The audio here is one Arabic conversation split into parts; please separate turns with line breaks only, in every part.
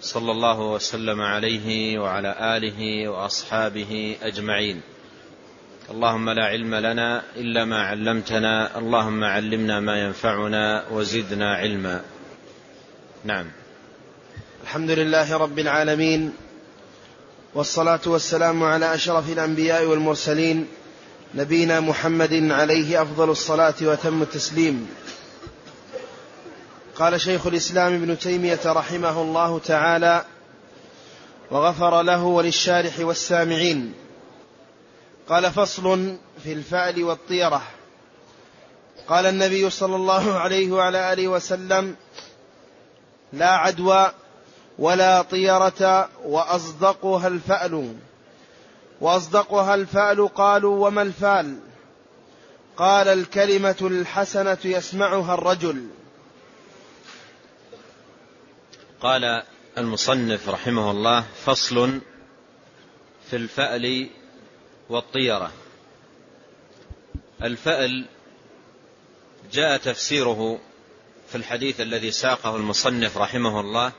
صلى الله وسلم عليه وعلى آله وأصحابه أجمعين. اللهم لا علم لنا إلا ما علمتنا اللهم علمنا ما ينفعنا وزدنا علما. نعم.
الحمد لله رب العالمين والصلاة والسلام على أشرف الأنبياء والمرسلين نبينا محمد عليه أفضل الصلاة وتم التسليم. قال شيخ الإسلام ابن تيمية رحمه الله تعالى وغفر له وللشارح والسامعين قال فصل في الفأل والطيرة قال النبي صلى الله عليه وعلى آله وسلم لا عدوى ولا طيرة وأصدقها الفأل وأصدقها الفأل قالوا وما الفال؟ قال الكلمة الحسنة يسمعها الرجل
قال المصنف رحمه الله فصل في الفأل والطيرة. الفأل جاء تفسيره في الحديث الذي ساقه المصنف رحمه الله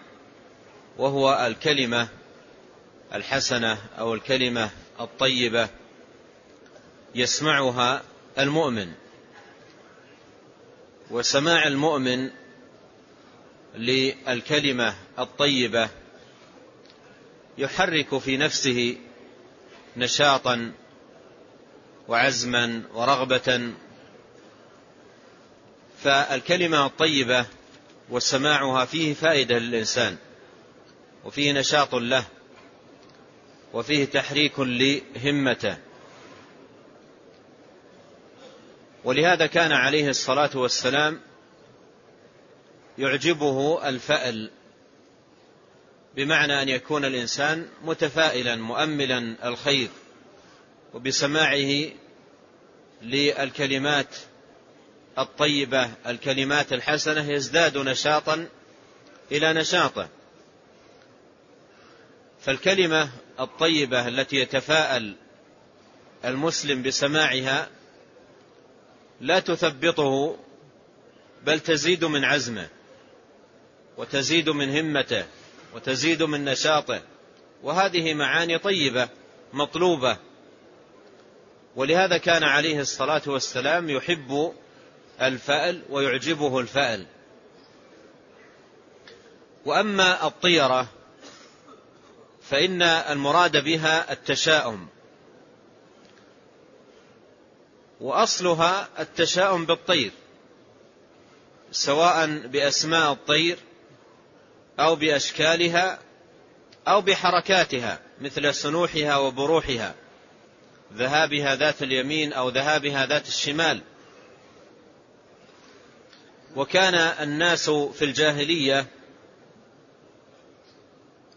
وهو الكلمة الحسنة أو الكلمة الطيبة يسمعها المؤمن. وسماع المؤمن للكلمة الطيبة يحرك في نفسه نشاطا وعزما ورغبة. فالكلمة الطيبة وسماعها فيه فائدة للإنسان وفيه نشاط له وفيه تحريك لهمته. ولهذا كان عليه الصلاة والسلام يعجبه الفأل بمعنى أن يكون الإنسان متفائلا مؤملا الخير وبسماعه للكلمات الطيبة الكلمات الحسنة يزداد نشاطا إلى نشاطه. فالكلمة الطيبة التي يتفاءل المسلم بسماعها لا تثبطه بل تزيد من عزمه. وتزيد من همته وتزيد من نشاطه. وهذه معاني طيبة مطلوبة. ولهذا كان عليه الصلاة والسلام يحب الفأل ويعجبه الفأل. وأما الطيرة فإن المراد بها التشاؤم. وأصلها التشاؤم بالطير سواء بأسماء الطير أو بأشكالها أو بحركاتها مثل سنوحها وبروحها ذهابها ذات اليمين أو ذهابها ذات الشمال. وكان الناس في الجاهلية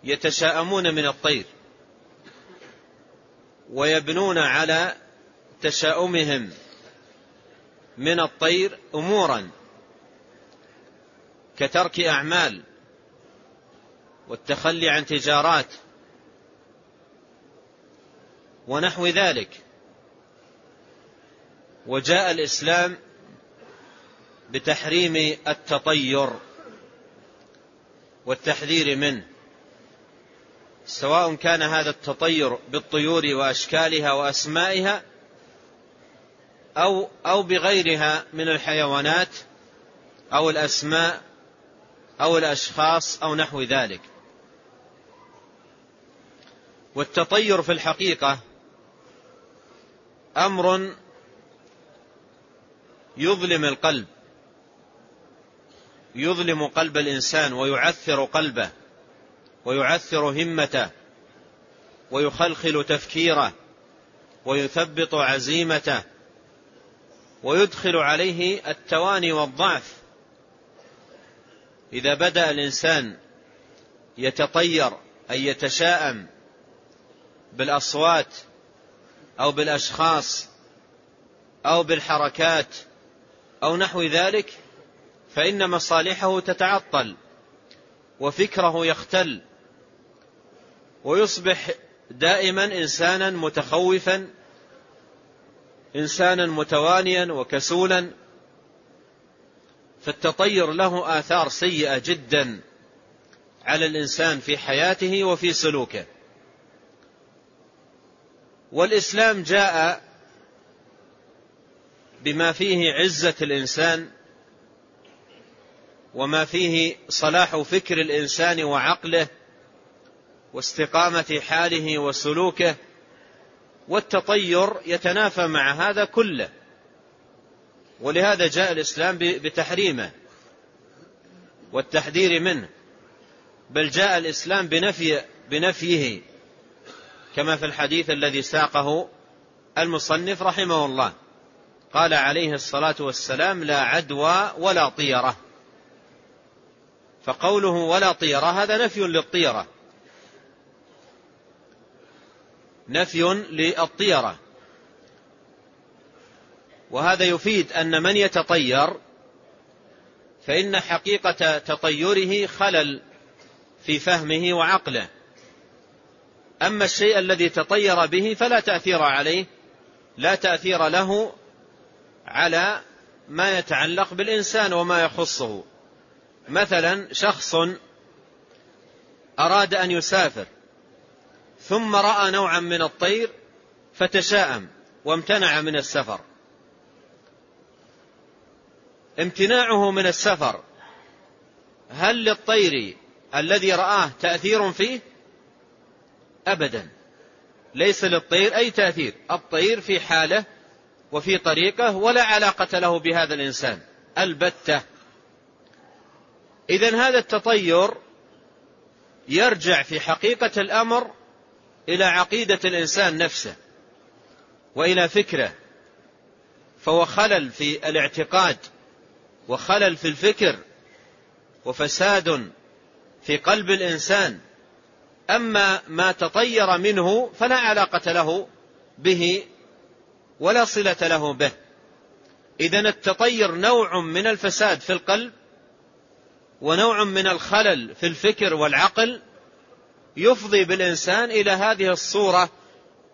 يتشاءمون من الطير ويبنون على تشاؤمهم من الطير أمورا كترك أعمال. والتخلي عن تجارات ونحو ذلك. وجاء الإسلام بتحريم التطير والتحذير منه سواء كان هذا التطير بالطيور وأشكالها وأسمائها أو أو بغيرها من الحيوانات أو الأسماء أو الأشخاص أو نحو ذلك. والتطير في الحقيقة أمر يظلم القلب يظلم قلب الإنسان ويعثر قلبه ويعثر همته ويخلخل تفكيره ويثبط عزيمته ويدخل عليه التواني والضعف. إذا بدأ الإنسان يتطير أي يتشاءم بالأصوات أو بالأشخاص أو بالحركات أو نحو ذلك فإن مصالحه تتعطل وفكره يختل ويصبح دائما إنسانا متخوفا إنسانا متوانيا وكسولا فالتطير له آثار سيئة جدا على الإنسان في حياته وفي سلوكه. والإسلام جاء بما فيه عزة الإنسان وما فيه صلاح فكر الإنسان وعقله واستقامة حاله وسلوكه والتطير يتنافى مع هذا كله. ولهذا جاء الإسلام بتحريمه والتحذير منه. بل جاء الإسلام بنفي بنفيه كما في الحديث الذي ساقه المصنف رحمه الله. قال عليه الصلاة والسلام لا عدوى ولا طيرة. فقوله ولا طيرة هذا نفي للطيرة. نفي للطيرة. وهذا يفيد أن من يتطير فإن حقيقة تطيره خلل في فهمه وعقله. أما الشيء الذي تطير به فلا تأثير عليه لا تأثير له على ما يتعلق بالإنسان وما يخصه. مثلا شخص أراد أن يسافر ثم رأى نوعا من الطير فتشاءم وامتنع من السفر. امتناعه من السفر هل للطير الذي رآه تأثير فيه؟ أبدا. ليس للطير أي تأثير. الطير في حالة وفي طريقة ولا علاقة له بهذا الإنسان. البتة. إذا هذا التطير يرجع في حقيقة الأمر إلى عقيدة الإنسان نفسه وإلى فكره. فهو خلل في الاعتقاد وخلل في الفكر وفساد في قلب الإنسان. أما ما تطير منه فلا علاقة له به ولا صلة له به. إذا التطير نوع من الفساد في القلب ونوع من الخلل في الفكر والعقل يفضي بالإنسان إلى هذه الصورة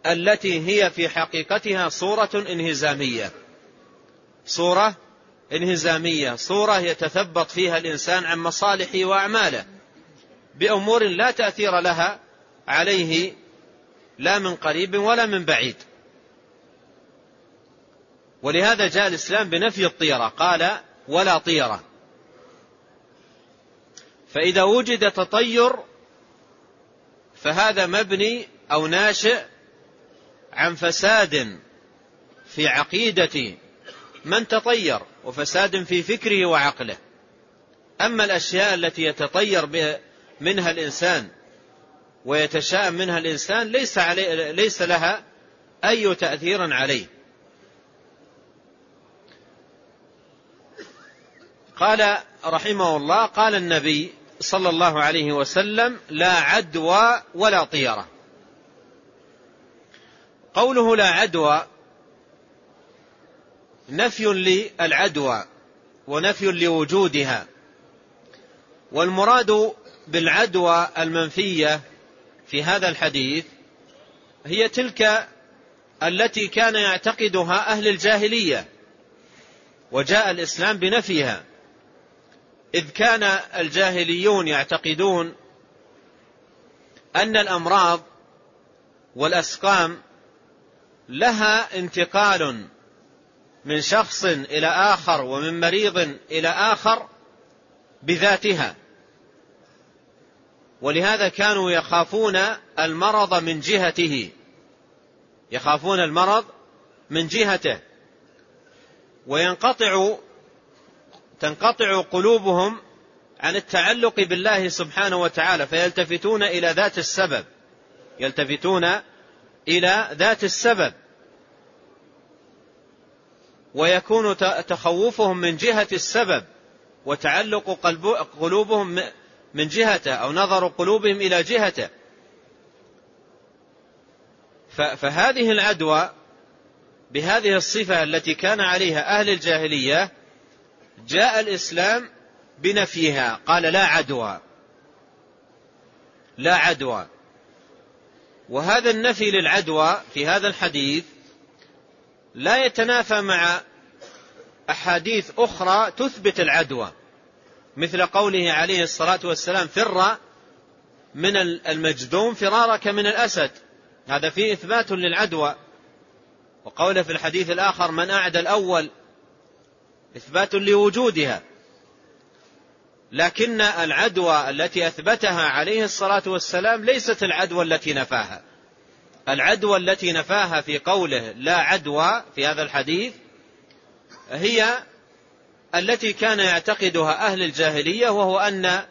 التي هي في حقيقتها صورة انهزامية. صورة انهزامية صورة يتثبط فيها الإنسان عن مصالحه وأعماله. بأمور لا تأثير لها عليه لا من قريب ولا من بعيد. ولهذا جاء الإسلام بنفي الطيرة قال ولا طيرة. فإذا وجد تطير فهذا مبني أو ناشئ عن فساد في عقيدة من تطير وفساد في فكره وعقله. أما الأشياء التي يتطير منها الإنسان ويتشاءم منها الإنسان ليس, علي ليس لها أي تأثير عليه. قال رحمه الله قال النبي صلى الله عليه وسلم لا عدوى ولا طيرة. قوله لا عدوى نفي للعدوى ونفي لوجودها. والمراد بالعدوى المنفية في هذا الحديث هي تلك التي كان يعتقدها أهل الجاهلية وجاء الإسلام بنفيها. إذ كان الجاهليون يعتقدون أن الأمراض والأسقام لها انتقال من شخص إلى آخر ومن مريض إلى آخر بذاتها. ولهذا كانوا يخافون المرض من جهته. يخافون المرض من جهته. وينقطع تنقطع قلوبهم عن التعلق بالله سبحانه وتعالى فيلتفتون إلى ذات السبب. يلتفتون إلى ذات السبب. ويكون تخوفهم من جهة السبب وتعلق قلوبهم من جهته أو نظر قلوبهم إلى جهته. فهذه العدوى بهذه الصفة التي كان عليها أهل الجاهلية جاء الإسلام بنفيها. قال لا عدوى. لا عدوى. وهذا النفي للعدوى في هذا الحديث لا يتنافى مع أحاديث أخرى تثبت العدوى. مثل قوله عليه الصلاة والسلام فر من المجذوم فرارك من الأسد. هذا فيه إثبات للعدوى. وقوله في الحديث الآخر من أعد الأول إثبات لوجودها. لكن العدوى التي أثبتها عليه الصلاة والسلام ليست العدوى التي نفاها. العدوى التي نفاها في قوله لا عدوى في هذا الحديث هي التي كان يعتقدها أهل الجاهلية وهو أن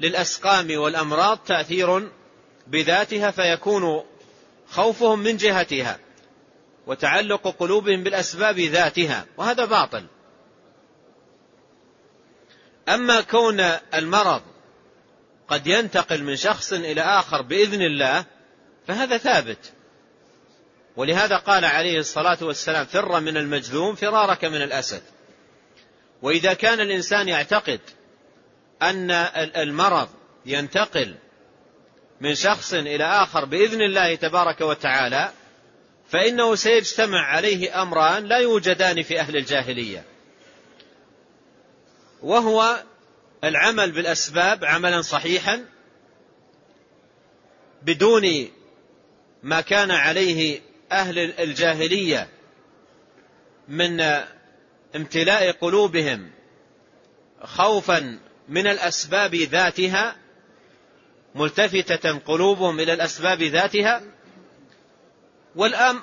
للأسقام والأمراض تأثير بذاتها فيكون خوفهم من جهتها وتعلق قلوبهم بالأسباب ذاتها وهذا باطل. أما كون المرض قد ينتقل من شخص إلى آخر بإذن الله فهذا ثابت. ولهذا قال عليه الصلاة والسلام فر من المجذوم فرارك من الأسد. وإذا كان الإنسان يعتقد أن المرض ينتقل من شخص إلى آخر بإذن الله تبارك وتعالى فإنه سيجتمع عليه أمران لا يوجدان في أهل الجاهلية. وهو العمل بالأسباب عملا صحيحا بدون ما كان عليه أهل الجاهلية من امتلاء قلوبهم خوفا من الأسباب ذاتها ملتفتة قلوبهم إلى الأسباب ذاتها.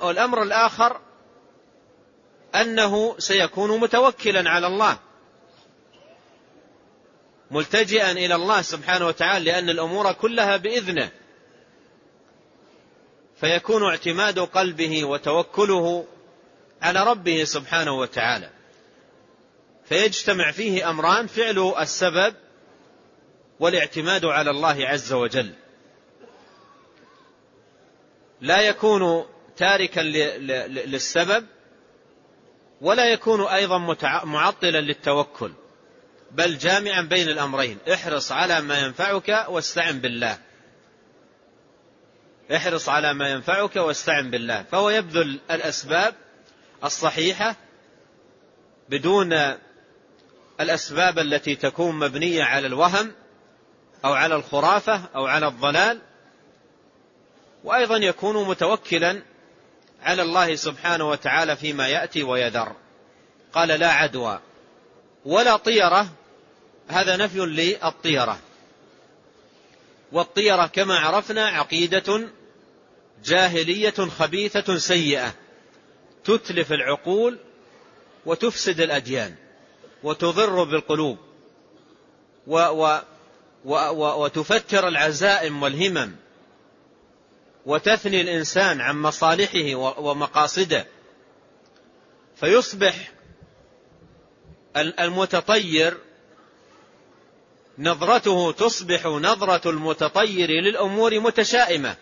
والأمر الآخر أنه سيكون متوكلا على الله ملتجئا إلى الله سبحانه وتعالى لأن الأمور كلها بإذنه. فيكون اعتماد قلبه وتوكله على ربه سبحانه وتعالى. فيجتمع فيه أمران فعل السبب والاعتماد على الله عز وجل. لا يكون تاركا للسبب ولا يكون أيضا معطلا للتوكل بل جامعا بين الأمرين. احرص على ما ينفعك واستعن بالله. احرص على ما ينفعك واستعن بالله. فهو يبذل الأسباب الصحيحة بدون الأسباب التي تكون مبنية على الوهم أو على الخرافة أو على الضلال وأيضا يكون متوكلا على الله سبحانه وتعالى فيما يأتي ويذر. قال لا عدوى ولا طيرة هذا نفي للطيرة. والطيرة كما عرفنا عقيدة جاهلية خبيثة سيئة تتلف العقول وتفسد الأديان. وتضر بالقلوب. و و و و وتفتر العزائم والهمم. وتثني الإنسان عن مصالحه ومقاصده. فيصبح المتطير نظرته تصبح نظرة المتطير للأمور متشائمة.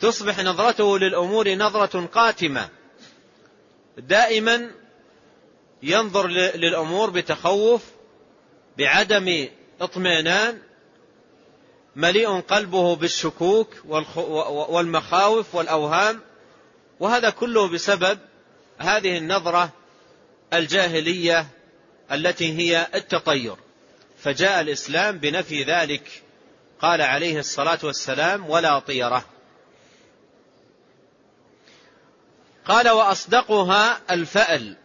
تصبح نظرته للأمور نظرة قاتمة. دائما ينظر للأمور بتخوف بعدم اطمئنان مليء قلبه بالشكوك والمخاوف والأوهام وهذا كله بسبب هذه النظرة الجاهلية التي هي التطير. فجاء الإسلام بنفي ذلك قال عليه الصلاة والسلام ولا طيرة. قال وأصدقها الفأل.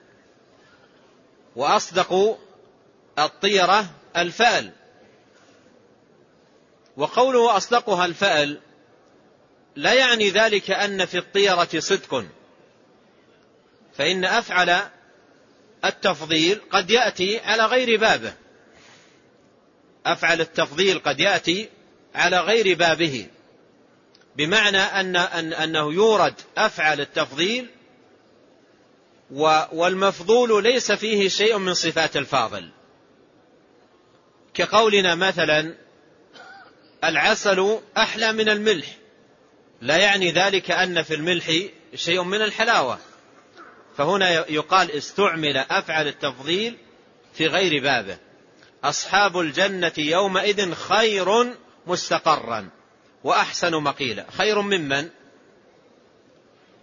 وأصدق الطيرة الفأل. وقوله أصدقها الفأل لا يعني ذلك أن في الطيرة صدق. فإن أفعل التفضيل قد يأتي على غير بابه. أفعل التفضيل قد يأتي على غير بابه. بمعنى أن أن أنه يورد أفعل التفضيل والمفضول ليس فيه شيء من صفات الفاضل. كقولنا مثلا العسل أحلى من الملح. لا يعني ذلك أن في الملح شيء من الحلاوة. فهنا يقال استعمل أفعل التفضيل في غير بابه. أصحاب الجنة يومئذ خير مستقرا وأحسن مقيلا. خير ممن؟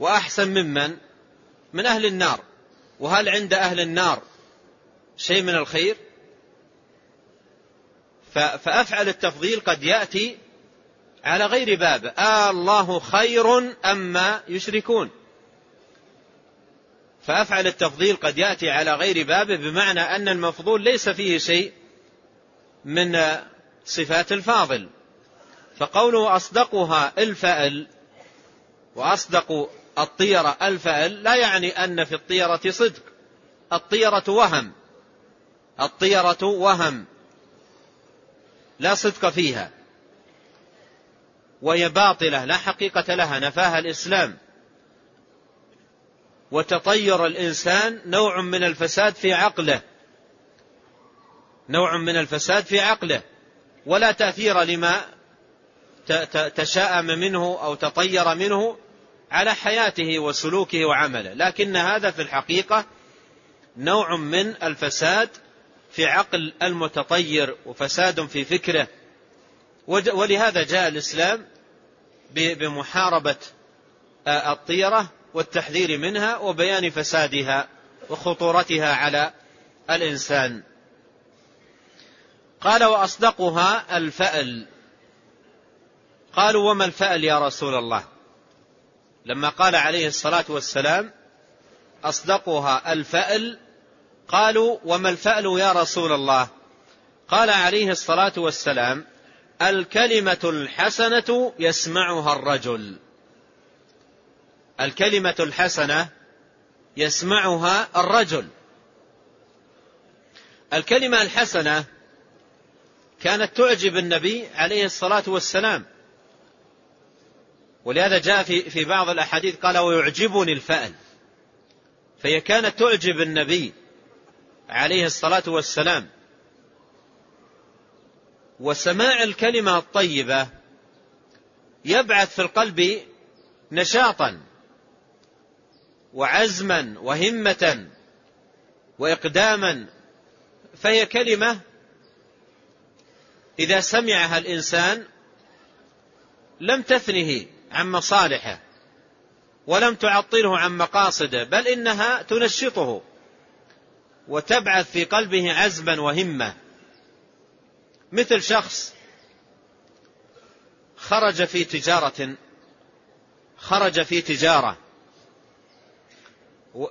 وأحسن ممن؟ من أهل النار. وهل عند أهل النار شيء من الخير؟ فأفعل التفضيل قد يأتي على غير بابه آه الله خير أما يشركون. فأفعل التفضيل قد يأتي على غير بابه بمعنى أن المفضول ليس فيه شيء من صفات الفاضل. فقوله أصدقها الفأل وأصدق الطيرة الفأل لا يعني أن في الطيرة صدق. الطيرة وهم. الطيرة وهم. لا صدق فيها. وهي باطلة لا حقيقة لها نفاها الإسلام. وتطير الإنسان نوع من الفساد في عقله. نوع من الفساد في عقله. ولا تأثير لما تشاءم منه أو تطير منه على حياته وسلوكه وعمله. لكن هذا في الحقيقة نوع من الفساد في عقل المتطير وفساد في فكره. ولهذا جاء الإسلام بمحاربة الطيرة والتحذير منها وبيان فسادها وخطورتها على الإنسان. قال وأصدقها الفأل. قالوا وما الفأل يا رسول الله؟ لما قال عليه الصلاة والسلام أصدقها الفأل؟ قالوا وما الفأل يا رسول الله؟ قال عليه الصلاة والسلام الكلمة الحسنة يسمعها الرجل. الكلمة الحسنة يسمعها الرجل. الكلمة الحسنة كانت تعجب النبي عليه الصلاة والسلام. ولهذا جاء في في بعض الأحاديث قال ويعجبني الفأل. فهي كانت تعجب النبي عليه الصلاة والسلام. وسماع الكلمة الطيبة يبعث في القلب نشاطا وعزما وهمة وإقداما. فهي كلمة إذا سمعها الإنسان لم تثنه. عن مصالحه ولم تعطله عن مقاصده بل إنها تنشطه وتبعث في قلبه عزما وهمة. مثل شخص خرج في تجارة خرج في تجارة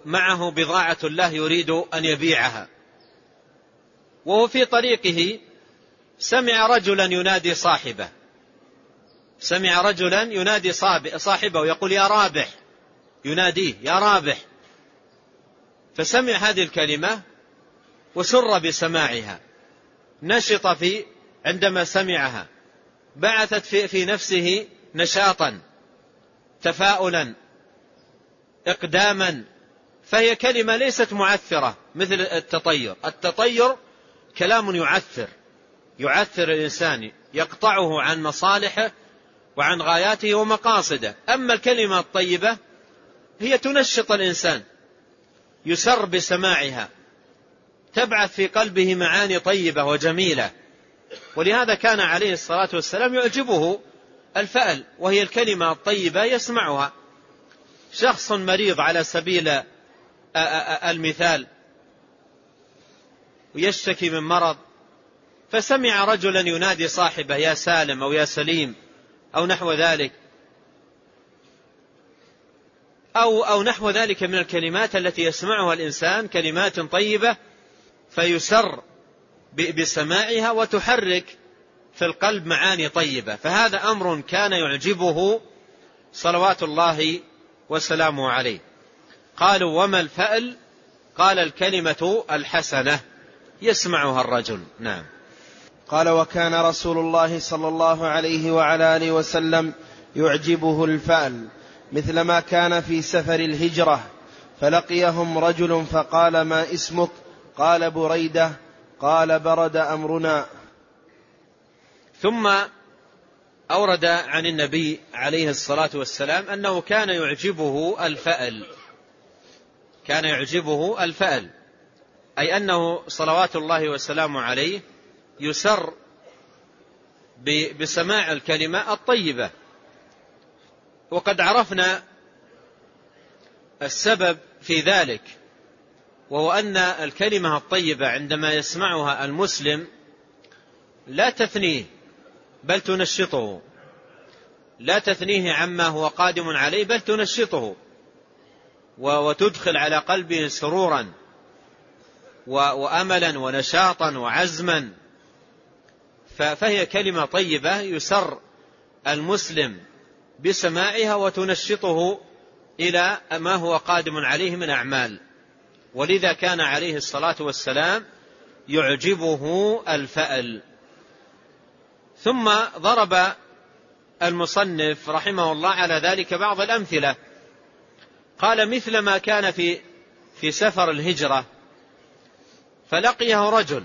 معه بضاعة له يريد أن يبيعها. وهو في طريقه سمع رجلا ينادي صاحبه. سمع رجلا ينادي صاحبه ويقول يا رابح. يناديه يا رابح. فسمع هذه الكلمة وسر بسماعها. نشط في عندما سمعها. بعثت في, في نفسه نشاطا تفاؤلا اقداما. فهي كلمة ليست معثرة مثل التطير. التطير كلام يعثر. يعثر الإنسان يقطعه عن مصالحه وعن غاياته ومقاصده. أما الكلمة الطيبة هي تنشط الإنسان يسر بسماعها تبعث في قلبه معاني طيبة وجميلة. ولهذا كان عليه الصلاة والسلام يعجبه الفأل وهي الكلمة الطيبة يسمعها. شخص مريض على سبيل المثال ويشتكي من مرض فسمع رجلا ينادي صاحبه يا سالم أو يا سليم أو نحو ذلك. أو أو نحو ذلك من الكلمات التي يسمعها الإنسان كلمات طيبة فيسر بسماعها وتحرك في القلب معاني طيبة. فهذا أمر كان يعجبه صلوات الله وسلامه عليه. قالوا وما الفأل؟ قال الكلمة الحسنة. يسمعها الرجل. نعم.
قال وكان رسول الله صلى الله عليه وعلى آله وسلم يعجبه الفأل مثل ما كان في سفر الهجرة. فلقيهم رجل فقال ما اسمك؟ قال بريدة. قال برد أمرنا.
ثم أورد عن النبي عليه الصلاة والسلام أنه كان يعجبه الفأل. كان يعجبه الفأل. أي أنه صلوات الله وسلامه عليه يسر بسماع الكلمة الطيبة. وقد عرفنا السبب في ذلك وهو أن الكلمة الطيبة عندما يسمعها المسلم لا تثنيه بل تنشطه. لا تثنيه عما هو قادم عليه بل تنشطه. وتدخل على قلبه سرورا واملا ونشاطا وعزما. فهي كلمة طيبة يسر المسلم بسماعها وتنشطه إلى ما هو قادم عليه من أعمال. ولذا كان عليه الصلاة والسلام يعجبه الفأل. ثم ضرب المصنف رحمه الله على ذلك بعض الأمثلة. قال مثل ما كان في في سفر الهجرة فلقيه رجل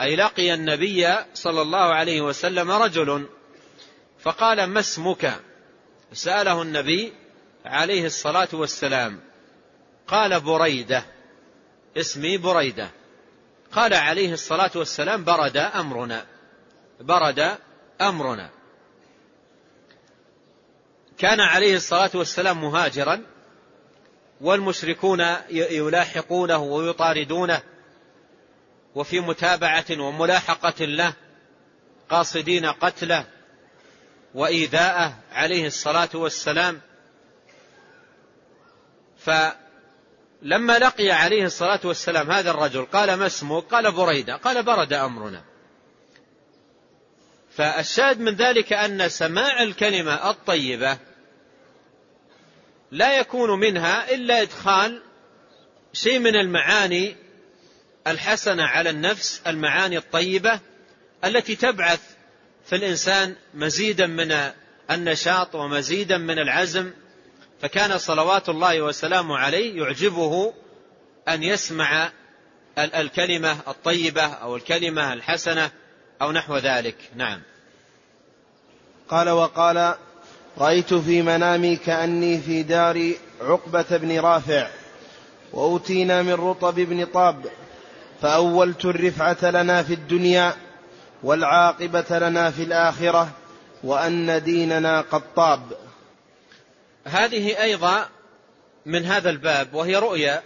أي لقي النبي صلى الله عليه وسلم رجل فقال ما اسمك؟ سأله النبي عليه الصلاة والسلام قال بريدة اسمي بريدة. قال عليه الصلاة والسلام برد أمرنا برد أمرنا. كان عليه الصلاة والسلام مهاجرا والمشركون يلاحقونه ويطاردونه وفي متابعة وملاحقة له قاصدين قتله وإيذاءه عليه الصلاة والسلام. فلما لقي عليه الصلاة والسلام هذا الرجل قال ما اسمه؟ قال بريدة قال برد أمرنا. فالشاهد من ذلك أن سماع الكلمة الطيبة لا يكون منها إلا إدخال شيء من المعاني الحسنة على النفس المعاني الطيبة التي تبعث في الإنسان مزيدا من النشاط ومزيدا من العزم. فكان صلوات الله وسلامه عليه يعجبه أن يسمع الكلمة الطيبة أو الكلمة الحسنة أو نحو ذلك. نعم.
قال وقال رأيت في منامي كأني في دار عقبة بن رافع وأوتينا من رطب بن طاب فأولت الرفعة لنا في الدنيا والعاقبة لنا في الآخرة وأن ديننا قد طاب.
هذه أيضا من هذا الباب وهي رؤيا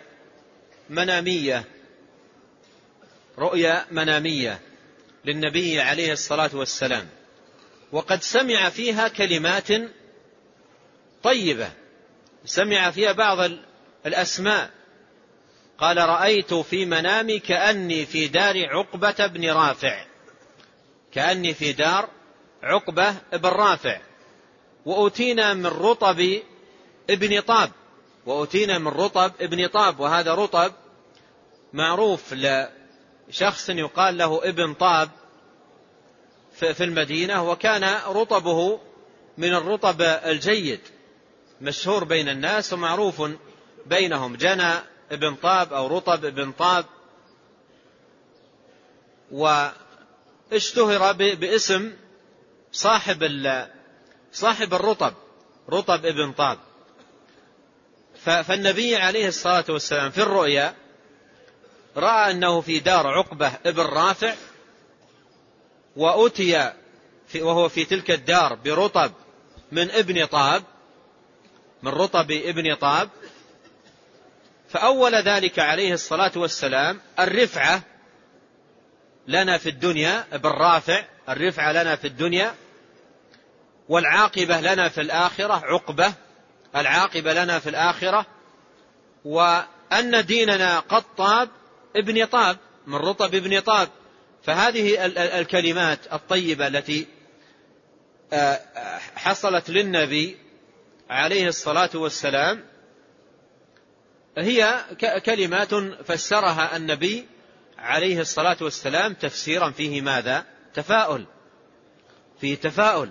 منامية. رؤيا منامية للنبي عليه الصلاة والسلام. وقد سمع فيها كلمات طيبة. سمع فيها بعض الأسماء. قال رأيت في منامي كأني في دار عقبة بن رافع. كأني في دار عقبة بن رافع. وأتينا من رطب ابن طاب. وأتينا من رطب ابن طاب. وهذا رطب معروف لشخص يقال له ابن طاب في المدينة. وكان رطبه من الرطب الجيد مشهور بين الناس ومعروف بينهم. جنى ابن طاب أو رطب ابن طاب واشتهر باسم صاحب صاحب الرطب رطب ابن طاب. فالنبي عليه الصلاة والسلام في الرؤيا رأى أنه في دار عقبة ابن رافع وأتي في وهو في تلك الدار برطب من ابن طاب من رطب ابن طاب فأول ذلك عليه الصلاة والسلام الرفعة لنا في الدنيا بالرافع الرفعة لنا في الدنيا والعاقبة لنا في الآخرة عقبة العاقبة لنا في الآخرة وأن ديننا قد طاب ابن طاب من رطب ابن طاب. فهذه الكلمات الطيبة التي آه، حصلت للنبي عليه الصلاة والسلام هي كلمات فسرها النبي عليه الصلاة والسلام تفسيرا فيه ماذا؟ تفاؤل. فيه تفاؤل.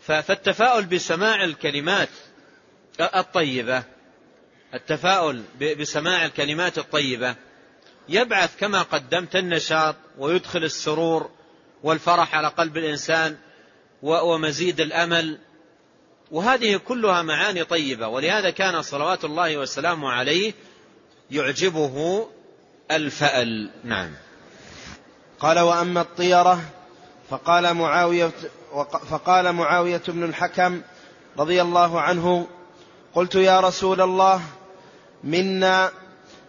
فالتفاؤل بسماع الكلمات الطيبة التفاؤل بسماع الكلمات الطيبة يبعث كما قدمت النشاط ويدخل السرور والفرح على قلب الإنسان ومزيد الأمل وهذه كلها معاني طيبة ولهذا كان صلوات الله وسلامه عليه يعجبه الفأل. نعم.
قال وأما الطيرة فقال معاوية فقال معاوية بن الحكم رضي الله عنه قلت يا رسول الله منا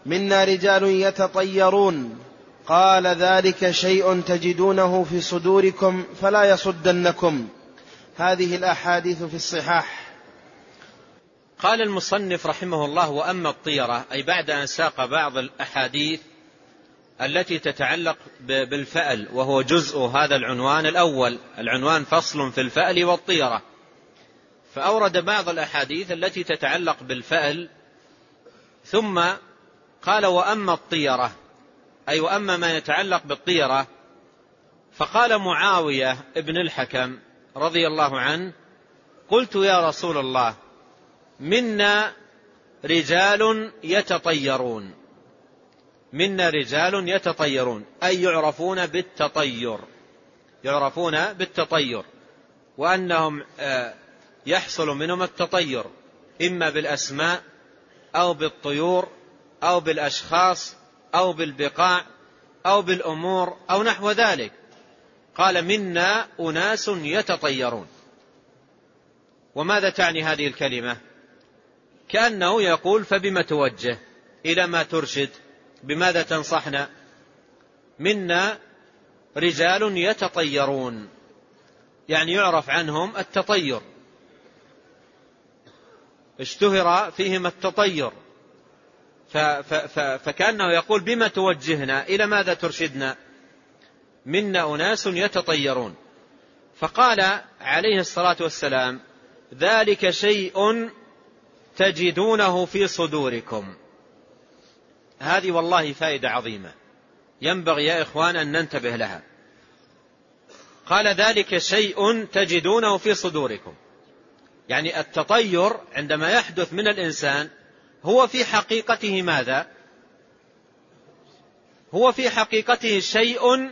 منا رجال يتطيرون قال ذلك شيء تجدونه في صدوركم فلا يصدنكم. هذه الأحاديث في الصحاح.
قال المصنف رحمه الله وأما الطيرة أي بعد أن ساق بعض الأحاديث التي تتعلق بالفأل وهو جزء هذا العنوان الأول. العنوان فصل في الفأل والطيرة. فأورد بعض الأحاديث التي تتعلق بالفأل ثم قال وأما الطيرة أي وأما ما يتعلق بالطيرة فقال معاوية ابن الحكم رضي الله عنه قلت يا رسول الله منا رجال يتطيرون. منا رجال يتطيرون أي يعرفون بالتطير. يعرفون بالتطير. وأنهم آه، يحصل منهم التطير إما بالأسماء أو بالطيور أو بالأشخاص أو بالبقاع أو بالأمور أو نحو ذلك. قال منا أناس يتطيرون. وماذا تعني هذه الكلمة؟ كأنه يقول فبما توجه؟ إلى ما ترشد؟ بماذا تنصحنا؟ منا رجال يتطيرون. يعني يعرف عنهم التطير. اشتهر فيهم التطير. فكأنه يقول بما توجهنا؟ إلى ماذا ترشدنا؟ منا أناس يتطيرون. فقال عليه الصلاة والسلام ذلك شيء تجدونه في صدوركم. هذه والله فائدة عظيمة. ينبغي يا إخوان أن ننتبه لها. قال ذلك شيء تجدونه في صدوركم. يعني التطير عندما يحدث من الإنسان هو في حقيقته ماذا؟ هو في حقيقته شيء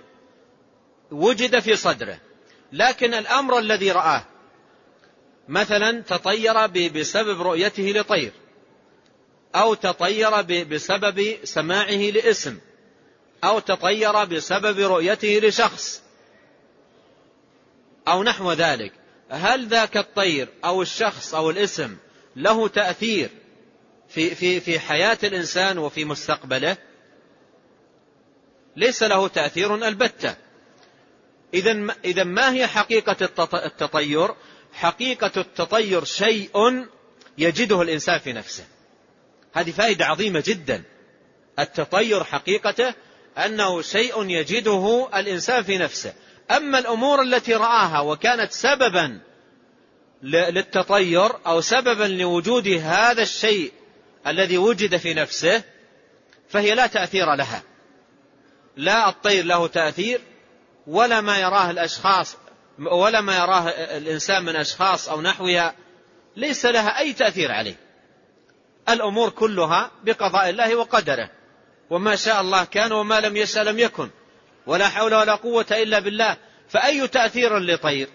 وجد في صدره. لكن الأمر الذي رآه مثلا تطير بسبب رؤيته لطير أو تطير بسبب سماعه لاسم أو تطير بسبب رؤيته لشخص أو نحو ذلك. هل ذاك الطير أو الشخص أو الاسم له تأثير في في في حياة الإنسان وفي مستقبله؟ ليس له تأثير البتة. إذا ما هي حقيقة التطير؟ حقيقة التطير شيء يجده الإنسان في نفسه. هذه فائدة عظيمة جدا. التطير حقيقته أنه شيء يجده الإنسان في نفسه. أما الأمور التي رآها وكانت سببا للتطير أو سببا لوجود هذا الشيء الذي وجد في نفسه فهي لا تأثير لها. لا الطير له تأثير ولا ما يراه الأشخاص ولا ما يراه الإنسان من أشخاص أو نحوها ليس لها أي تأثير عليه. الأمور كلها بقضاء الله وقدره. وما شاء الله كان وما لم يشاء لم يكن. ولا حول ولا قوة إلا بالله. فأي تأثير لطير؟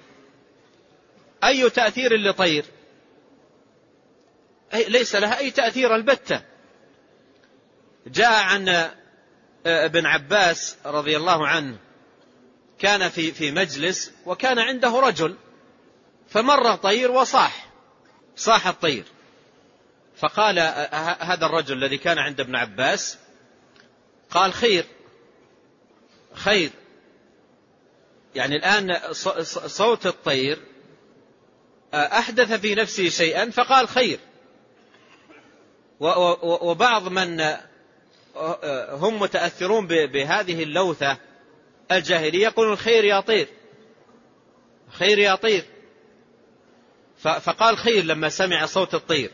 أي تأثير لطير؟ ليس لها أي تأثير البتة. جاء عن آه، ابن عباس رضي الله عنه كان في في مجلس وكان عنده رجل فمر طير وصاح صاح الطير. فقال هذا الرجل الذي كان عند ابن عباس قال خير خير. يعني الآن صوت الطير أحدث في نفسه شيئا فقال خير. وبعض من هم متأثرون بهذه اللوثة الجاهلية يقولون خير يا طير. خير يا طير. فقال خير لما سمع صوت الطير.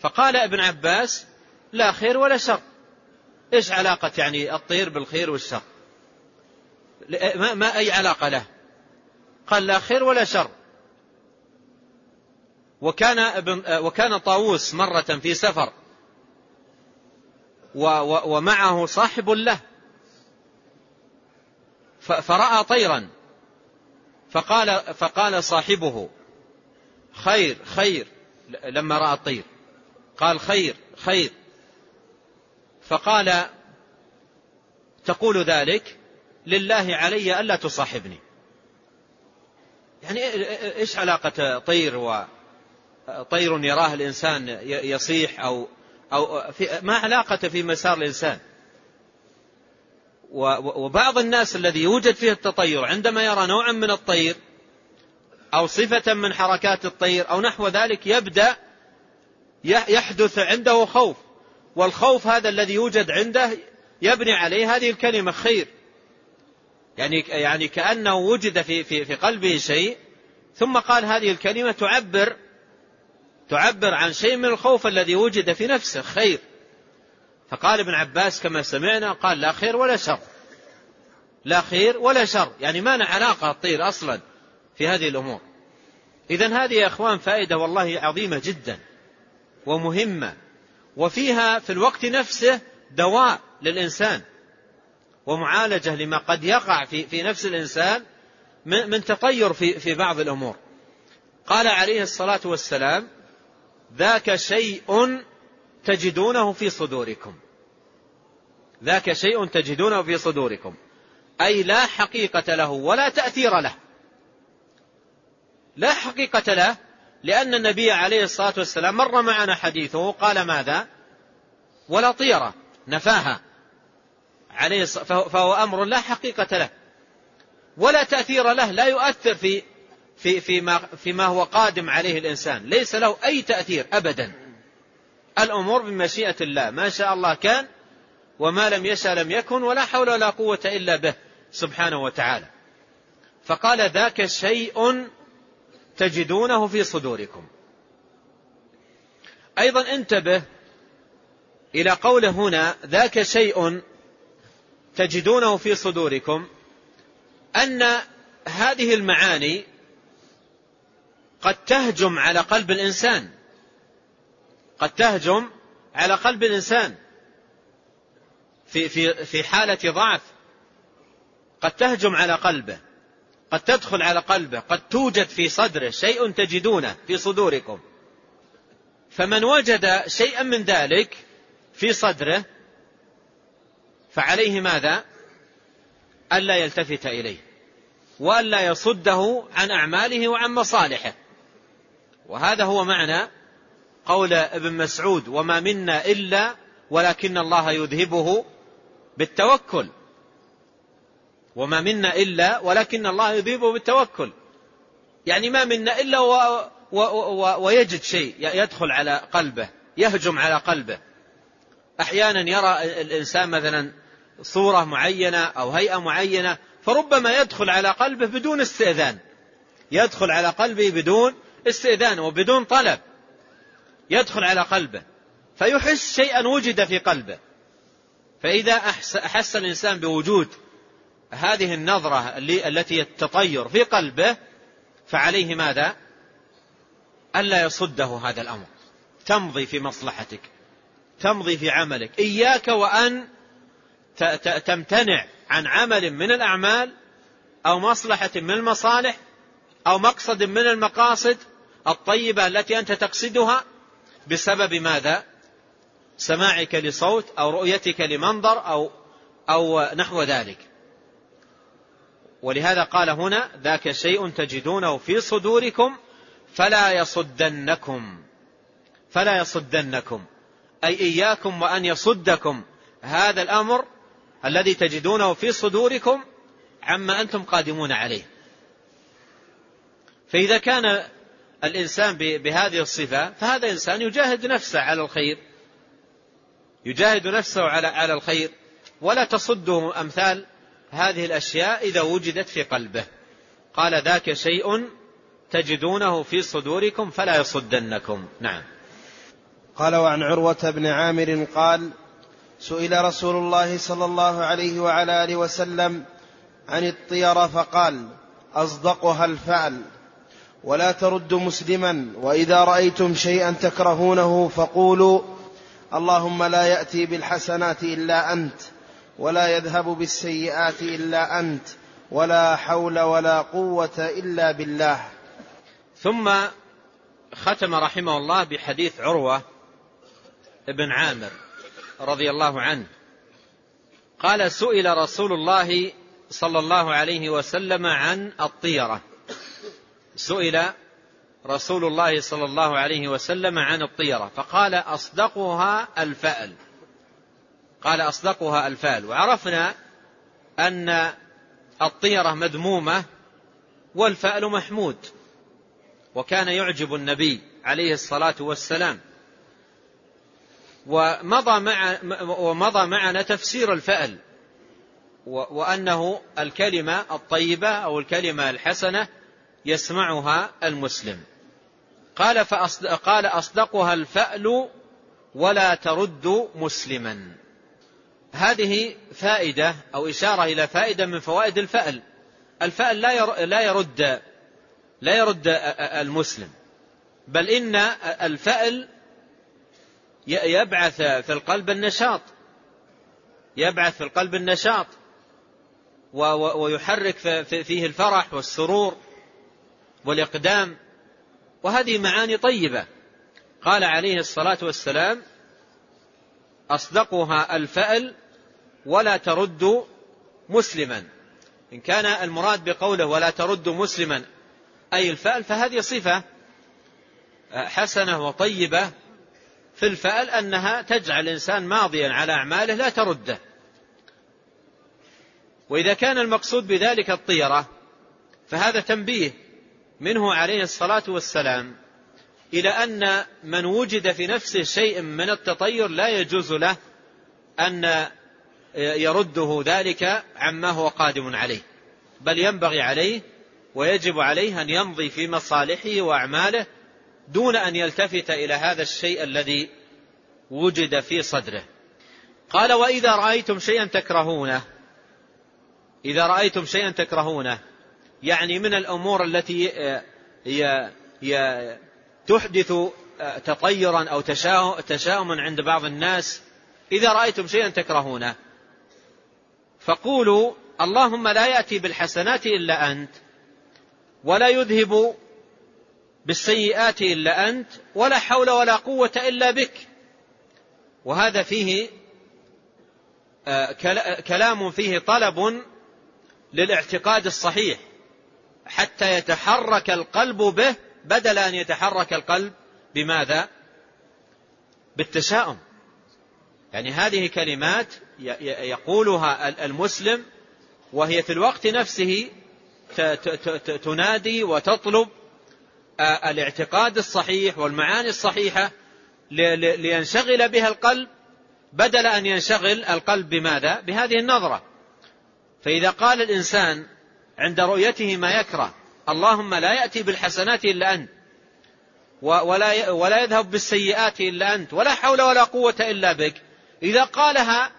فقال ابن عباس لا خير ولا شر. إيش علاقة يعني الطير بالخير والشر؟ ما, ما أي علاقة له؟ قال لا خير ولا شر. وكان ابن وكان طاووس مرة في سفر. ومعه صاحب له. فرأى طيرا. فقال فقال صاحبه خير خير. لما رأى الطير. قال خير خير. فقال تقول ذلك لله علي ألا تصاحبني. يعني إيش علاقة طير وطير يراه الإنسان يصيح أو أو في ما علاقة في مسار الإنسان؟ وبعض الناس الذي يوجد فيه التطير عندما يرى نوعا من الطير أو صفة من حركات الطير أو نحو ذلك يبدأ يحدث عنده خوف. والخوف هذا الذي يوجد عنده يبني عليه هذه الكلمة خير. يعني يعني كأنه وجد في في في قلبه شيء ثم قال هذه الكلمة تعبر تعبر عن شيء من الخوف الذي وجد في نفسه خير. فقال ابن عباس كما سمعنا قال لا خير ولا شر. لا خير ولا شر. يعني ما علاقة الطير أصلا في هذه الأمور. إذا هذه يا أخوان فائدة والله عظيمة جدا ومهمة. وفيها في الوقت نفسه دواء للإنسان ومعالجة لما قد يقع في, في نفس الإنسان من تطير في, في بعض الأمور. قال عليه الصلاة والسلام ذاك شيء تجدونه في صدوركم. ذاك شيء تجدونه في صدوركم. أي لا حقيقة له ولا تأثير له. لا حقيقة له لأن النبي عليه الصلاة والسلام مر معنا حديثه قال ماذا؟ ولا طيرة نفاها. عليه فهو أمر لا حقيقة له. ولا تأثير له لا يؤثر في في فيما فيما هو قادم عليه الإنسان. ليس له أي تأثير أبدا. الأمور بمشيئة الله. ما شاء الله كان وما لم يشاء لم يكن ولا حول ولا قوة إلا به سبحانه وتعالى. فقال ذاك شيء تجدونه في صدوركم. أيضا انتبه إلى قوله هنا ذاك شيء تجدونه في صدوركم أن هذه المعاني قد تهجم على قلب الإنسان. قد تهجم على قلب الإنسان في في في حالة ضعف. قد تهجم على قلبه قد تدخل على قلبه قد توجد في صدره شيء تجدونه في صدوركم. فمن وجد شيئا من ذلك في صدره فعليه ماذا؟ ألا يلتفت إليه وألا يصده عن أعماله وعن مصالحه. وهذا هو معنى قول ابن مسعود وما منا إلا ولكن الله يذهبه بالتوكل. وما منا إلا ولكن الله يذهبه بالتوكل. يعني ما منا إلا و و و ويجد شيء يدخل على قلبه يهجم على قلبه. أحيانا يرى الإنسان مثلا صورة معينة أو هيئة معينة فربما يدخل على قلبه بدون استئذان. يدخل على قلبه بدون استئذان وبدون طلب. يدخل على قلبه فيحس شيئا وجد في قلبه. فإذا أحس الإنسان بوجود هذه النظرة التي تطير في قلبه فعليه ماذا؟ ألا يصده هذا الأمر. تمضي في مصلحتك تمضي في عملك. إياك وأن تمتنع عن عمل من الأعمال أو مصلحة من المصالح أو مقصد من المقاصد الطيبة التي أنت تقصدها بسبب ماذا؟ سماعك لصوت أو رؤيتك لمنظر أو, أو نحو ذلك. ولهذا قال هنا ذاك شيء تجدونه في صدوركم فلا يصدنكم. فلا يصدنكم. أي إياكم وأن يصدكم. هذا الأمر الذي تجدونه في صدوركم عما أنتم قادمون عليه. فإذا كان الإنسان بهذه الصفة فهذا إنسان يجاهد نفسه على الخير. يجاهد نفسه على على الخير. ولا تصده أمثال هذه الأشياء إذا وجدت في قلبه. قال ذاك شيء تجدونه في صدوركم فلا يصدنكم. نعم.
قال وعن عروة بن عامر قال سئل رسول الله صلى الله عليه وعلى آله وسلم عن الطيرة فقال أصدقها الفعل. ولا ترد مسلما وإذا رأيتم شيئا تكرهونه فقولوا اللهم لا يأتي بالحسنات إلا أنت ولا يذهب بالسيئات إلا أنت ولا حول ولا قوة إلا بالله.
ثم ختم رحمه الله بحديث عروة بن عامر رضي الله عنه. قال سئل رسول الله صلى الله عليه وسلم عن الطيرة. سئل رسول الله صلى الله عليه وسلم عن الطيرة فقال أصدقها الفأل. قال أصدقها الفأل. وعرفنا أن الطيرة مذمومة والفأل محمود. وكان يعجب النبي عليه الصلاة والسلام. ومضى, مع ومضى معنا تفسير الفأل. وأنه الكلمة الطيبة أو الكلمة الحسنة يسمعها المسلم. قال, قال أصدقها الفأل ولا ترد مسلما. هذه فائدة أو إشارة إلى فائدة من فوائد الفأل. الفأل لا يرد لا يرد المسلم. بل إن الفأل يبعث في القلب النشاط. يبعث في القلب النشاط. ويحرك فيه الفرح والسرور. والإقدام وهذه معاني طيبة. قال عليه الصلاة والسلام أصدقها الفأل ولا ترد مسلما. إن كان المراد بقوله ولا ترد مسلما أي الفأل فهذه صفة حسنة وطيبة في الفأل أنها تجعل الإنسان ماضيا على أعماله لا ترده. وإذا كان المقصود بذلك الطيرة فهذا تنبيه منه عليه الصلاة والسلام إلى أن من وجد في نفسه شيء من التطير لا يجوز له أن يرده ذلك عما هو قادم عليه بل ينبغي عليه ويجب عليه أن يمضي في مصالحه وأعماله دون أن يلتفت إلى هذا الشيء الذي وجد في صدره. قال وإذا رأيتم شيئا تكرهونه إذا رأيتم شيئا تكرهونه يعني من الأمور التي تحدث تطيرا أو تشاؤما عند بعض الناس. إذا رأيتم شيئا تكرهونه. فقولوا اللهم لا يأتي بالحسنات إلا أنت ولا يذهب بالسيئات إلا أنت ولا حول ولا قوة إلا بك. وهذا فيه آه، كلام فيه طلب للاعتقاد الصحيح. حتى يتحرك القلب به بدل أن يتحرك القلب بماذا؟ بالتشاؤم يعني هذه كلمات يقولها المسلم وهي في الوقت نفسه تنادي وتطلب الاعتقاد الصحيح والمعاني الصحيحة لينشغل بها القلب بدل أن ينشغل القلب بماذا؟ بهذه النظرة. فإذا قال الإنسان عند رؤيته ما يكره اللهم لا يأتي بالحسنات إلا أنت ولا ولا يذهب بالسيئات إلا أنت ولا حول ولا قوة إلا بك إذا قالها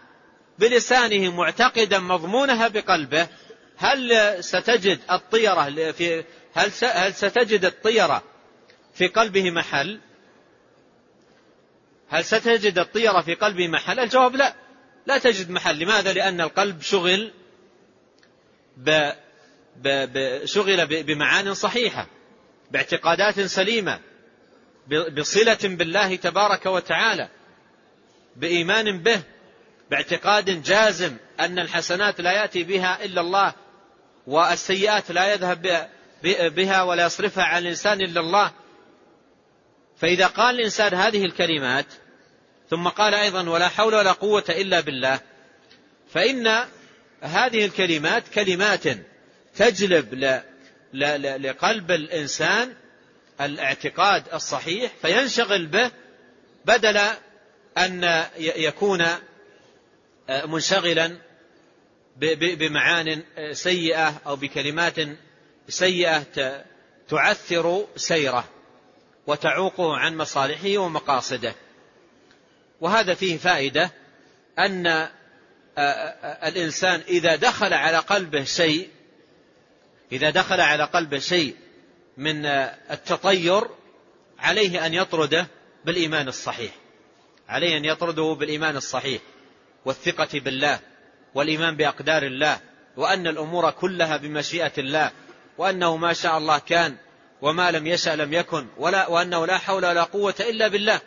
بلسانه معتقدا مضمونها بقلبه هل ستجد الطيرة في هل هل ستجد الطيرة في قلبه محل؟ هل ستجد الطيرة في قلبه محل؟ الجواب لا لا تجد محل لماذا؟ لأن القلب شغل شغل بمعان صحيحة باعتقادات سليمة بصلة بالله تبارك وتعالى بإيمان به باعتقاد جازم أن الحسنات لا يأتي بها إلا الله والسيئات لا يذهب بها ولا يصرفها عن الإنسان إلا الله. فإذا قال الإنسان هذه الكلمات ثم قال أيضا ولا حول ولا قوة إلا بالله فإن هذه الكلمات كلمات تجلب لقلب الإنسان الاعتقاد الصحيح فينشغل به بدل أن يكون منشغلا بمعان سيئة أو بكلمات سيئة تعثر سيره وتعوقه عن مصالحه ومقاصده. وهذا فيه فائدة أن الإنسان إذا دخل على قلبه شيء إذا دخل على قلبه شيء من التطير عليه أن يطرده بالإيمان الصحيح. عليه أن يطرده بالإيمان الصحيح والثقة بالله والإيمان بأقدار الله وأن الأمور كلها بمشيئة الله وأنه ما شاء الله كان وما لم يشأ لم يكن ولا وأنه لا حول ولا قوة إلا بالله.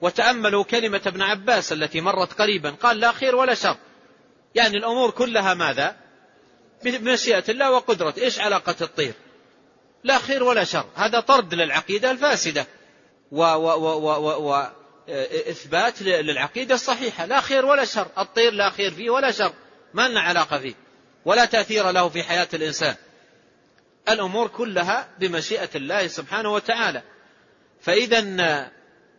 وتأملوا كلمة ابن عباس التي مرت قريبا قال لا خير ولا شر. يعني الأمور كلها ماذا؟ بمشيئة الله وقدرته. إيش علاقة الطير؟ لا خير ولا شر. هذا طرد للعقيدة الفاسدة. وإثبات للعقيدة الصحيحة. لا خير ولا شر. الطير لا خير فيه ولا شر. ما لنا علاقة فيه. ولا تأثير له في حياة الإنسان. الأمور كلها بمشيئة الله سبحانه وتعالى. فإذا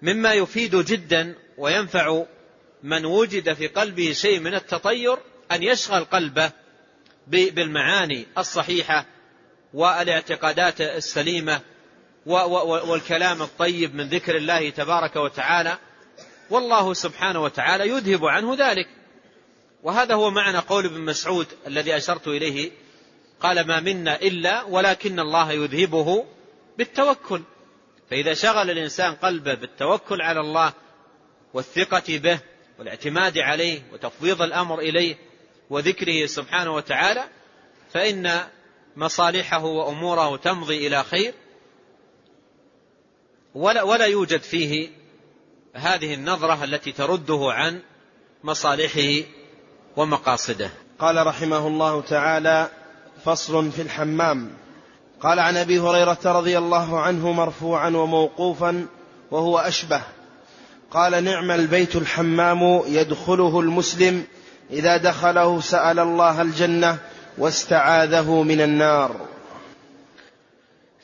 مما يفيد جدا وينفع من وجد في قلبه شيء من التطير أن يشغل قلبه بالمعاني الصحيحة والاعتقادات السليمة والكلام الطيب من ذكر الله تبارك وتعالى والله سبحانه وتعالى يذهب عنه ذلك. وهذا هو معنى قول ابن مسعود الذي أشرت إليه قال ما منا إلا ولكن الله يذهبه بالتوكل. فإذا شغل الإنسان قلبه بالتوكل على الله والثقة به والاعتماد عليه وتفويض الأمر إليه وذكره سبحانه وتعالى فإن مصالحه وأموره تمضي إلى خير. ولا, ولا يوجد فيه هذه النظرة التي ترده عن مصالحه ومقاصده.
قال رحمه الله تعالى فصل في الحمام. قال عن أبي هريرة رضي الله عنه مرفوعا وموقوفا وهو أشبه. قال نعم البيت الحمام يدخله المسلم إذا دخله سأل الله الجنة واستعاذه من النار.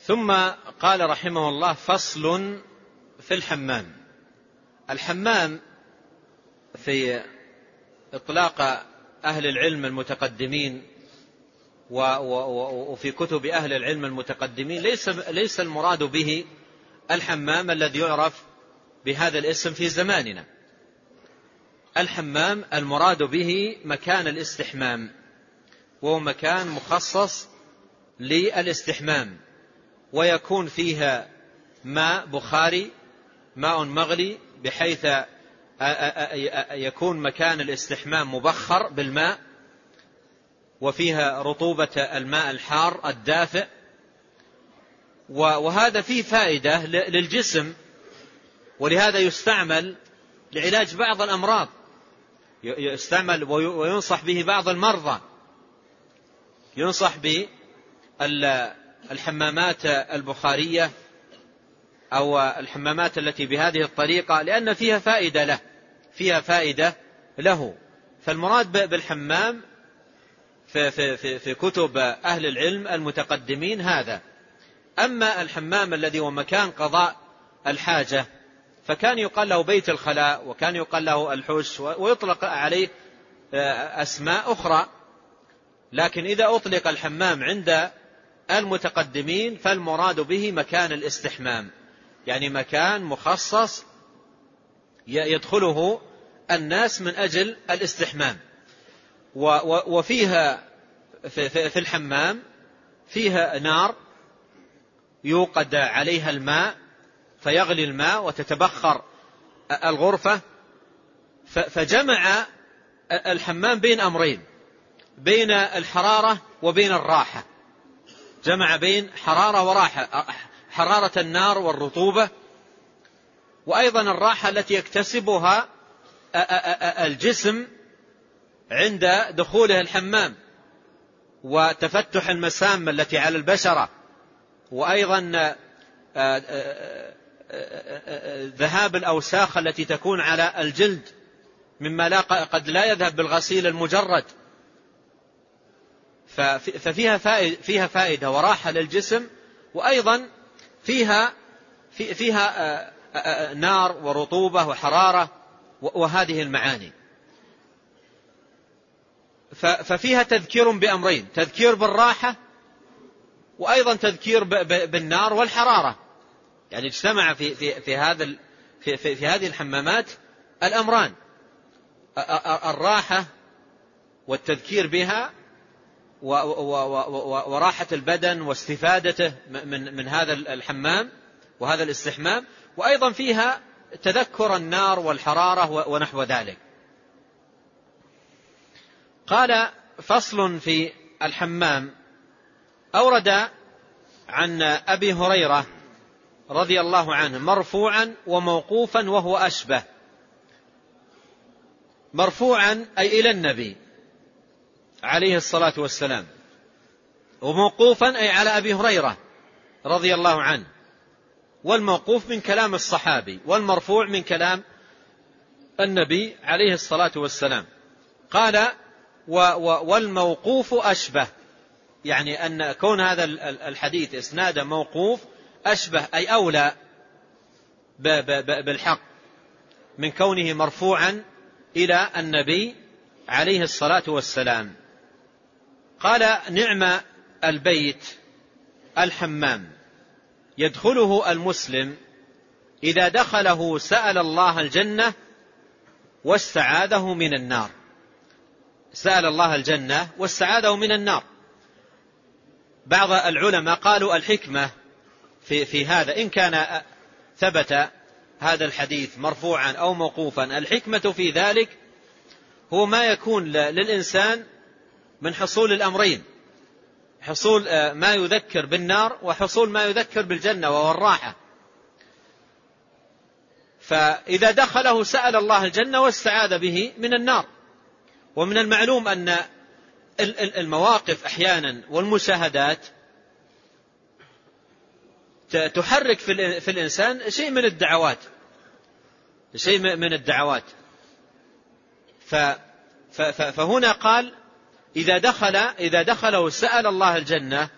ثم قال رحمه الله فصل في الحمام. الحمام في إطلاق أهل العلم المتقدمين وفي كتب أهل العلم المتقدمين ليس, ليس المراد به الحمام الذي يعرف بهذا الاسم في زماننا. الحمام المراد به مكان الاستحمام وهو مكان مخصص للاستحمام ويكون فيها ماء بخاري ماء مغلي بحيث يكون مكان الاستحمام مبخر بالماء وفيها رطوبة الماء الحار الدافئ. وهذا فيه فائدة للجسم ولهذا يستعمل لعلاج بعض الأمراض. يستعمل وينصح به بعض المرضى. ينصح بالحمامات البخارية أو الحمامات التي بهذه الطريقة لأن فيها فائدة له فيها فائدة له. فالمراد بالحمام في, في, في, في كتب أهل العلم المتقدمين هذا. أما الحمام الذي هو مكان قضاء الحاجة فكان يقال له بيت الخلاء وكان يقال له الحش ويطلق عليه آه، أسماء أخرى. لكن إذا أطلق الحمام عند المتقدمين فالمراد به مكان الاستحمام. يعني مكان مخصص يدخله الناس من أجل الاستحمام. وفيها في الحمام فيها نار يوقد عليها الماء فيغلي الماء وتتبخر الغرفة. فجمع الحمام بين أمرين بين الحرارة وبين الراحة. جمع بين حرارة وراحة حرارة النار والرطوبة. وأيضا الراحة التي يكتسبها الجسم عند دخوله الحمام وتفتح المسام التي على البشرة. وأيضا آه، آه، ذهاب الأوساخ التي تكون على الجلد مما لا قد لا يذهب بالغسيل المجرد. ففيها فائدة, فيها فائدة وراحة للجسم وأيضا فيها فيها نار ورطوبة وحرارة وهذه المعاني. ففيها تذكير بأمرين تذكير بالراحة وأيضا تذكير بالنار والحرارة. يعني اجتمع في, في, في, هذا في, في, في هذه الحمامات الأمران. الراحة والتذكير بها وراحة البدن واستفادته من, من هذا الحمام وهذا الاستحمام. وأيضا فيها تذكر النار والحرارة ونحو ذلك. قال فصل في الحمام. أورد عن أبي هريرة رضي الله عنه مرفوعا وموقوفا وهو أشبه. مرفوعا أي إلى النبي عليه الصلاة والسلام. وموقوفا أي على أبي هريرة رضي الله عنه. والموقوف من كلام الصحابي والمرفوع من كلام النبي عليه الصلاة والسلام. قال والموقوف أشبه يعني أن كون هذا الحديث إسناد موقوف أشبه أي أولى بالحق من كونه مرفوعا إلى النبي عليه الصلاة والسلام. قال نعم البيت الحمام. يدخله المسلم إذا دخله سأل الله الجنة واستعاذه من النار. سأل الله الجنة واستعاذه من النار. بعض العلماء قالوا الحكمة في, في هذا. إن كان ثبت هذا الحديث مرفوعا أو موقوفا الحكمة في ذلك هو ما يكون للإنسان من حصول الأمرين. حصول ما يذكر بالنار وحصول ما يذكر بالجنة وهو الراحة. فإذا دخله سأل الله الجنة واستعاذ به من النار. ومن المعلوم أن المواقف أحيانا والمشاهدات تحرك في الإنسان شيء من الدعوات. شيء من الدعوات. فهنا قال إذا دخل إذا دخله سأل الله الجنة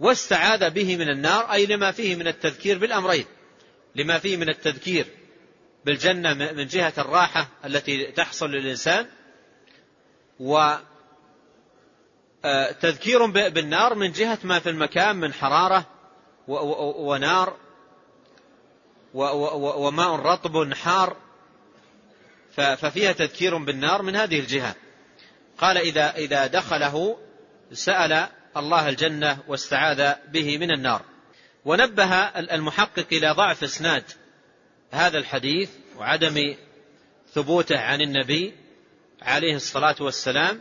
واستعاذ به من النار أي لما فيه من التذكير بالأمرين. لما فيه من التذكير بالجنة من جهة الراحة التي تحصل للإنسان وتذكير بالنار من جهة ما في المكان من حرارة ونار وماء رطب حار. ففيها تذكير بالنار من هذه الجهة. قال إذا, إذا دخله سأل الله الجنة واستعاذ به من النار. ونبه المحقق إلى ضعف إسناد هذا الحديث وعدم ثبوته عن النبي عليه الصلاة والسلام.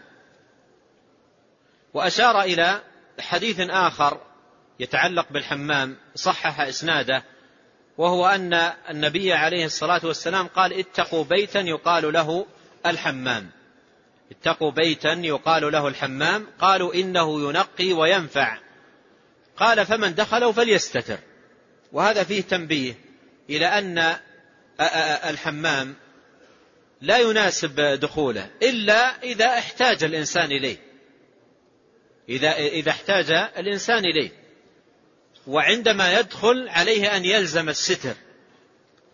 وأشار إلى حديث آخر يتعلق بالحمام صحح إسناده وهو أن النبي عليه الصلاة والسلام قال اتقوا بيتا يقال له الحمام. اتقوا بيتا يقال له الحمام. قالوا إنه ينقي وينفع. قال فمن دخله فليستتر. وهذا فيه تنبيه إلى أن الحمام لا يناسب دخوله إلا إذا احتاج الإنسان إليه. إذا, إذا احتاج الإنسان إليه. وعندما يدخل عليه أن يلزم الستر.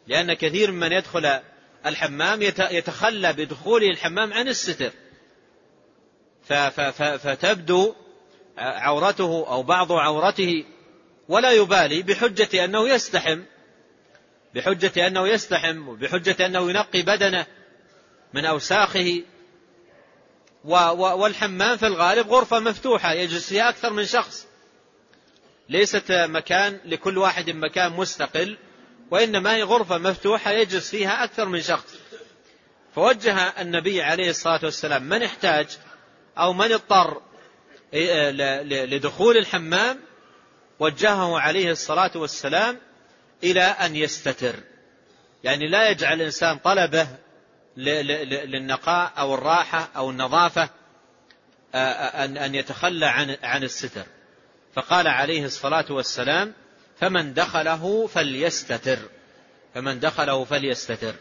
لأن كثير من يدخل الحمام يتخلى بدخول الحمام عن الستر. فتبدو عورته أو بعض عورته ولا يبالي بحجة أنه يستحم بحجة أنه يستحم وبحجة أنه ينقي بدنه من أوساخه. والحمام في الغالب غرفة مفتوحة يجلس فيها أكثر من شخص. ليست مكان لكل واحد مكان مستقل وإنما هي غرفة مفتوحة يجلس فيها أكثر من شخص. فوجه النبي عليه الصلاة والسلام من احتاج أو من اضطر لدخول الحمام وجهه عليه الصلاة والسلام إلى أن يستتر. يعني لا يجعل الإنسان طلبه للنقاء أو الراحة أو النظافة أن يتخلى عن الستر. فقال عليه الصلاة والسلام فمن دخله فليستتر. فمن دخله فليستتر.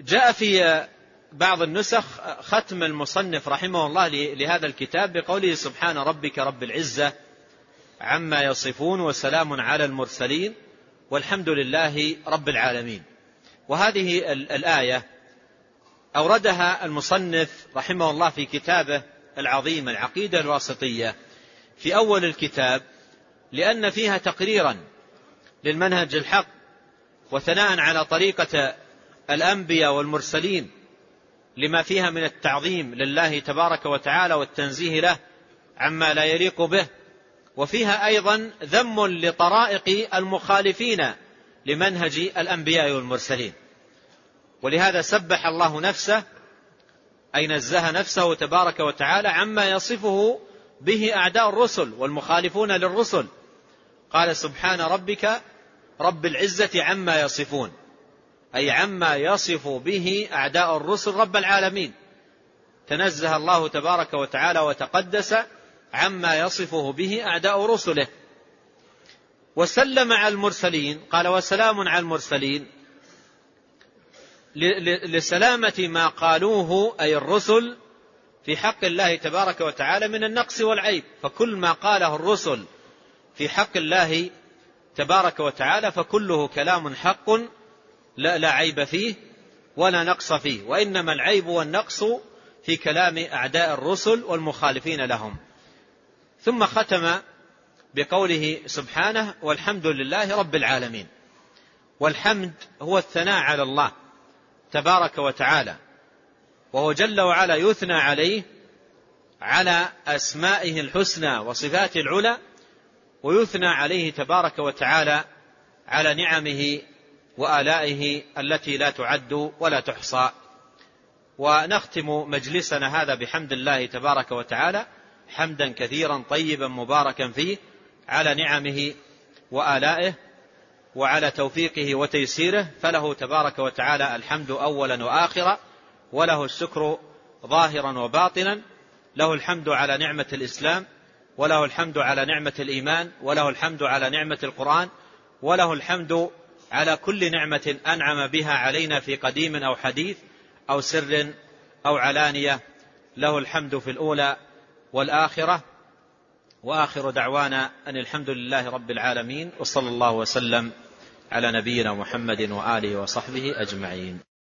جاء في بعض النسخ ختم المصنف رحمه الله لهذا الكتاب بقوله سبحان ربك رب العزة عما يصفون وسلام على المرسلين والحمد لله رب العالمين. وهذه الآية أوردها المصنف رحمه الله في كتابه العظيم العقيدة الواسطية. في أول الكتاب لأن فيها تقريرا للمنهج الحق وثناء على طريقة الأنبياء والمرسلين لما فيها من التعظيم لله تبارك وتعالى والتنزيه له عما لا يليق به وفيها أيضا ذم لطرائق المخالفين لمنهج الأنبياء والمرسلين. ولهذا سبح الله نفسه أي نزه نفسه تبارك وتعالى عما يصفه به أعداء الرسل والمخالفون للرسل. قال سبحان ربك رب العزة عما يصفون. أي عما يصف به أعداء الرسل رب العالمين. تنزه الله تبارك وتعالى وتقدس عما يصفه به أعداء رسله. وسلم على المرسلين. قال وسلام على المرسلين. لسلامة ما قالوه أي الرسل في حق الله تبارك وتعالى من النقص والعيب. فكل ما قاله الرسل في حق الله تبارك وتعالى فكله كلام حق لا, لا عيب فيه ولا نقص فيه. وإنما العيب والنقص في كلام أعداء الرسل والمخالفين لهم. ثم ختم بقوله سبحانه والحمد لله رب العالمين. والحمد هو الثناء على الله تبارك وتعالى. وهو جل وعلا يثنى عليه على أسمائه الحسنى وصفاته العلى ويثنى عليه تبارك وتعالى على نعمه وآلائه التي لا تعد ولا تحصى. ونختم مجلسنا هذا بحمد الله تبارك وتعالى حمدا كثيرا طيبا مباركا فيه على نعمه وآلائه وعلى توفيقه وتيسيره فله تبارك وتعالى الحمد أولا وآخرا. وله الشكر ظاهرا وباطنا له الحمد على نعمة الإسلام وله الحمد على نعمة الإيمان وله الحمد على نعمة القرآن وله الحمد على كل نعمة أنعم بها علينا في قديم أو حديث أو سر أو علانية. له الحمد في الأولى والآخرة. وآخر دعوانا أن الحمد لله رب العالمين وصلى الله وسلم على نبينا محمد وآله وصحبه أجمعين.